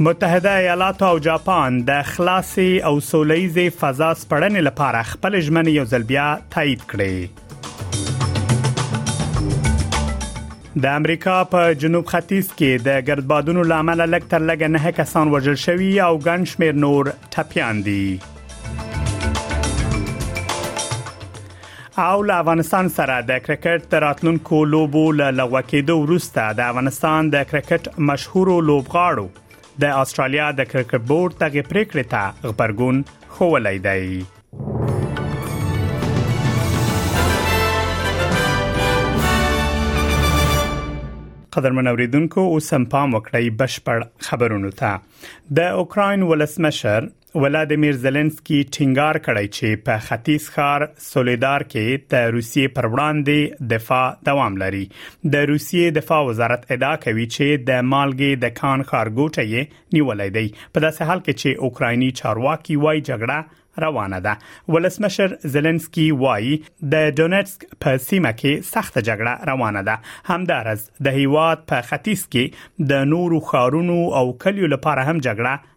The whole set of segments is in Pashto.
متحده ایالات او جاپان د خلاصي او سولېزي فضا سپړنې لپاره خپل ژمنې یو ځل بیا تایید کړې د امریکا په جنوب ختیځ کې د ګردبادونو لامل لګ تر لګ نه کسان وژل شوي او ګڼ شمیر نور ټپيان دي او له افغانستان سره د کرکټ د راتلونکو لوبو له لغوه کېدو وروسته د افغانستان د کرکټ مشهورو لوبغاړو د استرالیا د کرکټ بورډ دغه پریکړه ته غبرګون خوولای دی قدرمن اوریدونکو اوس هم پام وکړئ بشپړ خبرونه ته د اوکرين ولسمشر ولادیمیر زلنسکي ټینګار کړی چې په ختیځ ښار سولیدار کې د روسیې پر وړاندې دفاع دوام لري د روسیې دفاع وزارت ادعا کوي چې د مالګې د کان خارګوټه یې نیولې دی په داسې حال کې چې اوکرایني چارواکي وايي جګړه روانه ده ولسمشر زيلنسکي وایي د ډونټسک په سیمه کې سخت جګړه روانه ده همدارس د هیواد په ختیځ کې د نورو خارونو او کلیو لپاره هم جګړه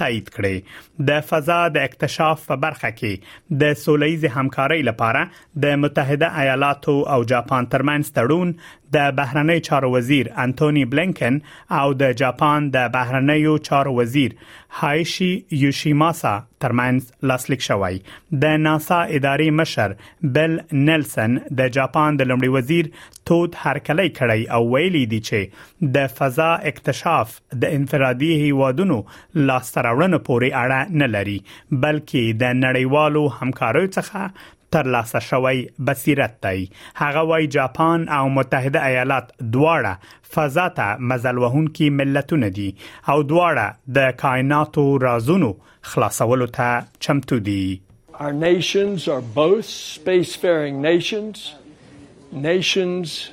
تایید کړي د فضا د اکتشاف په برخه کې د سولېز همکارۍ لپاره د متحده ایالاتو او جاپان ترمنځ تړون د بهرنی چارو وزیر انټونی بلینکن او د جاپان د بهرنیو چارو وزیر هایشي یوشیماسا ترمنځ لاسلیک شوی د ناسا اداري مشر بل نلسن د جاپان د لمړي وزیر تود هرکلی کړی او ویلي دی چې د فضا اکتشاف د انفرادي هیوادونو لاسته راوړنه پورې اړه نه لري بلکې د نړیوالو همکاریو څخه تر لاسه شوی بصیرت دی هغه وای جاپان او متحده ایالات دواړه فضا ته مزل وهونکي ملتونه دي او دواړه د کائناتو رازونو خلاصولو ته چمتو دي Our nations are both spacefaring nations nations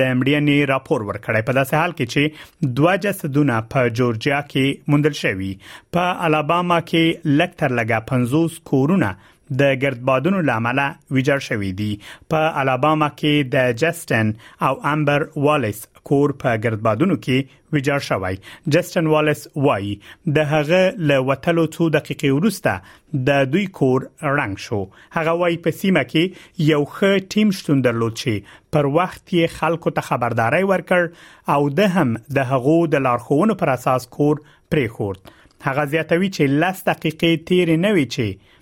د امریاني راپور ورکړی په داسې حال کې چې دوه جسدونه په جورجیا کې موندل شوی په الاباما کې لکټر لګا 50 کورونه د ګردبادونو لامل ویجاړ شوې دي په الاباما کې د جستن او امبر والیس کور په ګردبادونو کې ویجاړ شوی جسټن والیس وایي د هغه له وتلو څو دقیقې وروسته د دوی کور رنګ شو هغه وایي په سیمه کې یو ښه ټیم شتون درلود چې پر وخت یې خلکو ته خبرداري ورکړ او ده هم د هغو د لارښوونو پر اساس کور پرې خورد هغه زیاتوي چې لس دقیقې تیر نه وی چې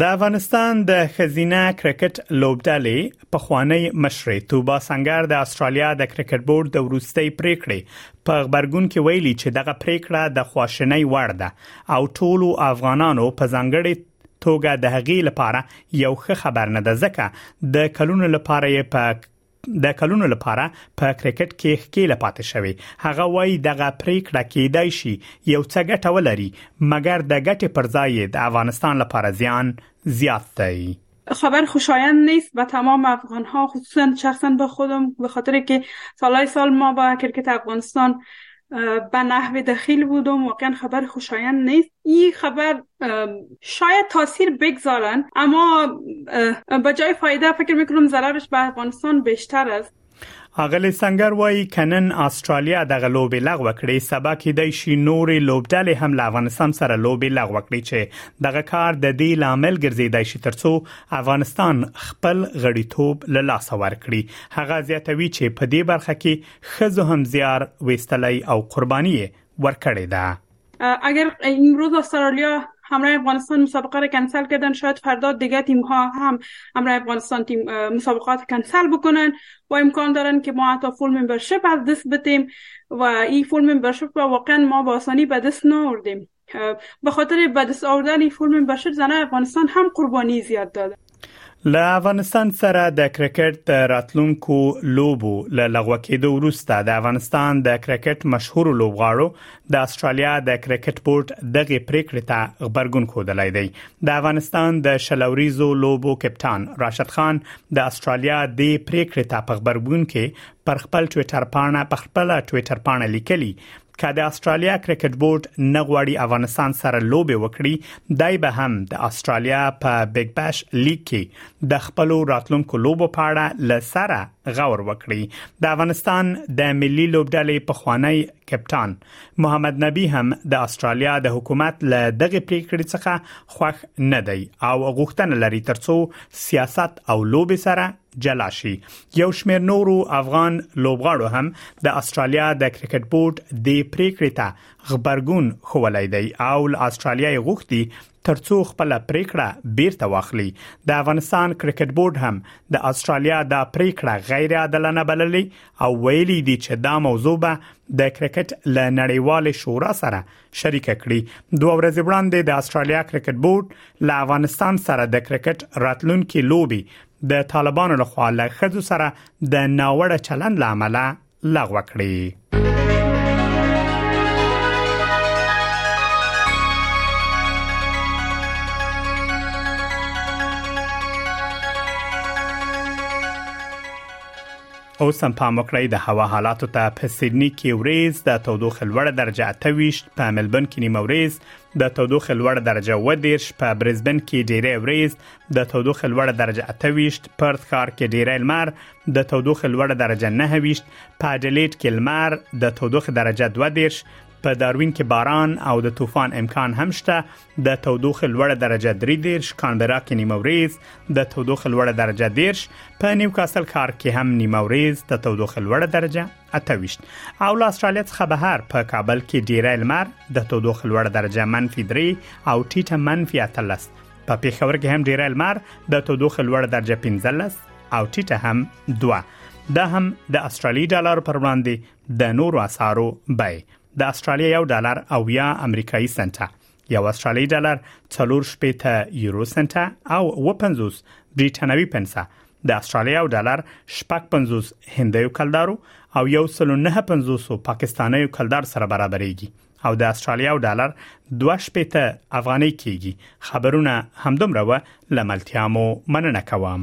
د افغانستان د ښځینه کرکټ لوبډلې پخوانۍ مشرې توبا سنګر د استرالیا د کرکټ بورډ د وروستۍ پریکړې په خبرګون کې ویلي چې دغه پریکړه د خواشینۍ وړ ده او ټولو افغانانو په ځانګړي توګه د هغې لپاره یو ښه خبر نه ده ځکه د کلونو لپاره یې په د کلونو لپاره په کرکټ کې ښکیله پاتې شوی هغه وایي دغه پریکړه کېدای شي یو څه ګټه ولري مګر د ګټې پر ځای د افغانستان لپاره زیان زیات دی خبر خوشایند نیست به تمام افغان ها خصوصا شخصا به خودم به خاطر که سالای سال ما با کرکت افغانستان به نحو دخیل بودم واقعا خبر خوشایند نیست این خبر شاید تاثیر بگذارن اما به جای فایده فکر میکنم ضررش به افغانستان بیشتر است اغلی سنگر وای کنن استرالیا دغه لوبې لغوه کړي سبا کې د شي نورې لوبډلې هم له افغانستان سره لوبې لغوه کړي چې دغه کار د دې لامل ګرځیدای شي ترڅو افغانستان خپل غړیتوب له لاسه ورکړي هغه زیاتوي چې په دې برخه کې خزو هم زیار ویستلی او قربانی ورکړی ده اگر امروز استرالیا همراه افغانستان مسابقه را کنسل کردن شاید فردا دیگه تیم ها هم همراه افغانستان تیم مسابقات کنسل بکنن و امکان دارن که ما حتی فول ممبرشپ از دست بتیم و این فول ممبرشپ واقعا ما با آسانی به دست ناوردیم به خاطر به دست آوردن فرم بشر زنان افغانستان هم قربانی زیاد داده له افغانستان سره د کرکټ د راتلونکو لوبو له لغوه کېدو وروسته د افغانستان د کرکټ مشهور لوبغاړو د استرالیا د کرکټ بورډ دغه پریکړه ته خبرګون خودلای دی د افغانستان د شلوريزو لوبو کپټان راشد خان د استرالیا د پریکړه ته په خبرګون کې پر خپل ټوئیټر پاڼه پر خپل ټوئیټر پاڼه لیکلی که د استرالیا کرکټ بورډ نه غواړي افغانستان سره لوبي وکړي دای به هم د استرالیا په بیگ باش لیګ کې د خپل راتلونکو لوبو په اړه لسره غور وکړي د افغانستان د ملي لوبډلې پخوانی کپټان محمد نبی هم د استرالیا د حکومت له دغه پریکړې څخه خوښ نه دی او غوښتنه لري ترڅو سیاست او لوبي سره جلا شي یو شمېر نورو افغان لوبغاړو هم د استرالیا د کرکټ بورډ د پریکړې ته غبرګون خوولای دی او له استرالیا یې غوښتي ترڅو خپل پریکړه بیرته واخلي د افغانستان کرکټ بورډ هم د استرالیا دا پریکړه غیر عادلانه بللې او ویلي دي چې دا موضوع به د کرکټ ل نړیوال شورا سره شریک کړي دوه ورځې وړاندې د استرالیا کرکټ بورډ له افغانستان سره د کرکټ راتلونکو لوبي د طالبانو لخوا له خځو سره د ناوړه چلند لامل لغوه کړی اوس هم پام وکړئ د هوا حالاتو ته په سیدنی کې وریز د تودوخې لوړه درجه 28 په ملبن کې نیمه وریز د تودوخې لوړه درجه و دیرش په برزبن کې ډیره وریز د تودوخې لوړه درجه 28 پرت ښار کې ډیری لمر د تودوخې لوړه درجه 29 په اډلیټ کې لمر د تودوخې درجه 12 په داروین کې باران او د طوفان امکان هم شته د تودوخې لوړه درجه 3 کانبرا کې نیمه ورځ د تودوخې لوړه درجه 10 په نیوکاسل ښار کې هم نیمه ورځ د تودوخې لوړه درجه 28 او له استرالیا څخه بهر په کابل کې ډیری لمر د تودوخې لوړه درجه -3 او ټیټه -13 په پیښور کې هم ډیره لمر د تودوخه لوړ درجه 15 او ټیټه هم 2 دا هم د استرالی ډالر پر وړاندې د نورو اسعارو بای د استرالیا یو ډالر او یا امریکایي سنټه یو استرالی ډالر 4 شپې ته یورو سنټه او 55 بریټانوي پنسه د استرالیا او ډالر شپږ 50 هندیو کلدارو او یو سلو نه 50 پاکستانیو کلدار سره برابرېږي او د استرالیا او ډالر 2.8 افغانۍ کیږي خبرونه همدومره و لملتیا مو مننه کوم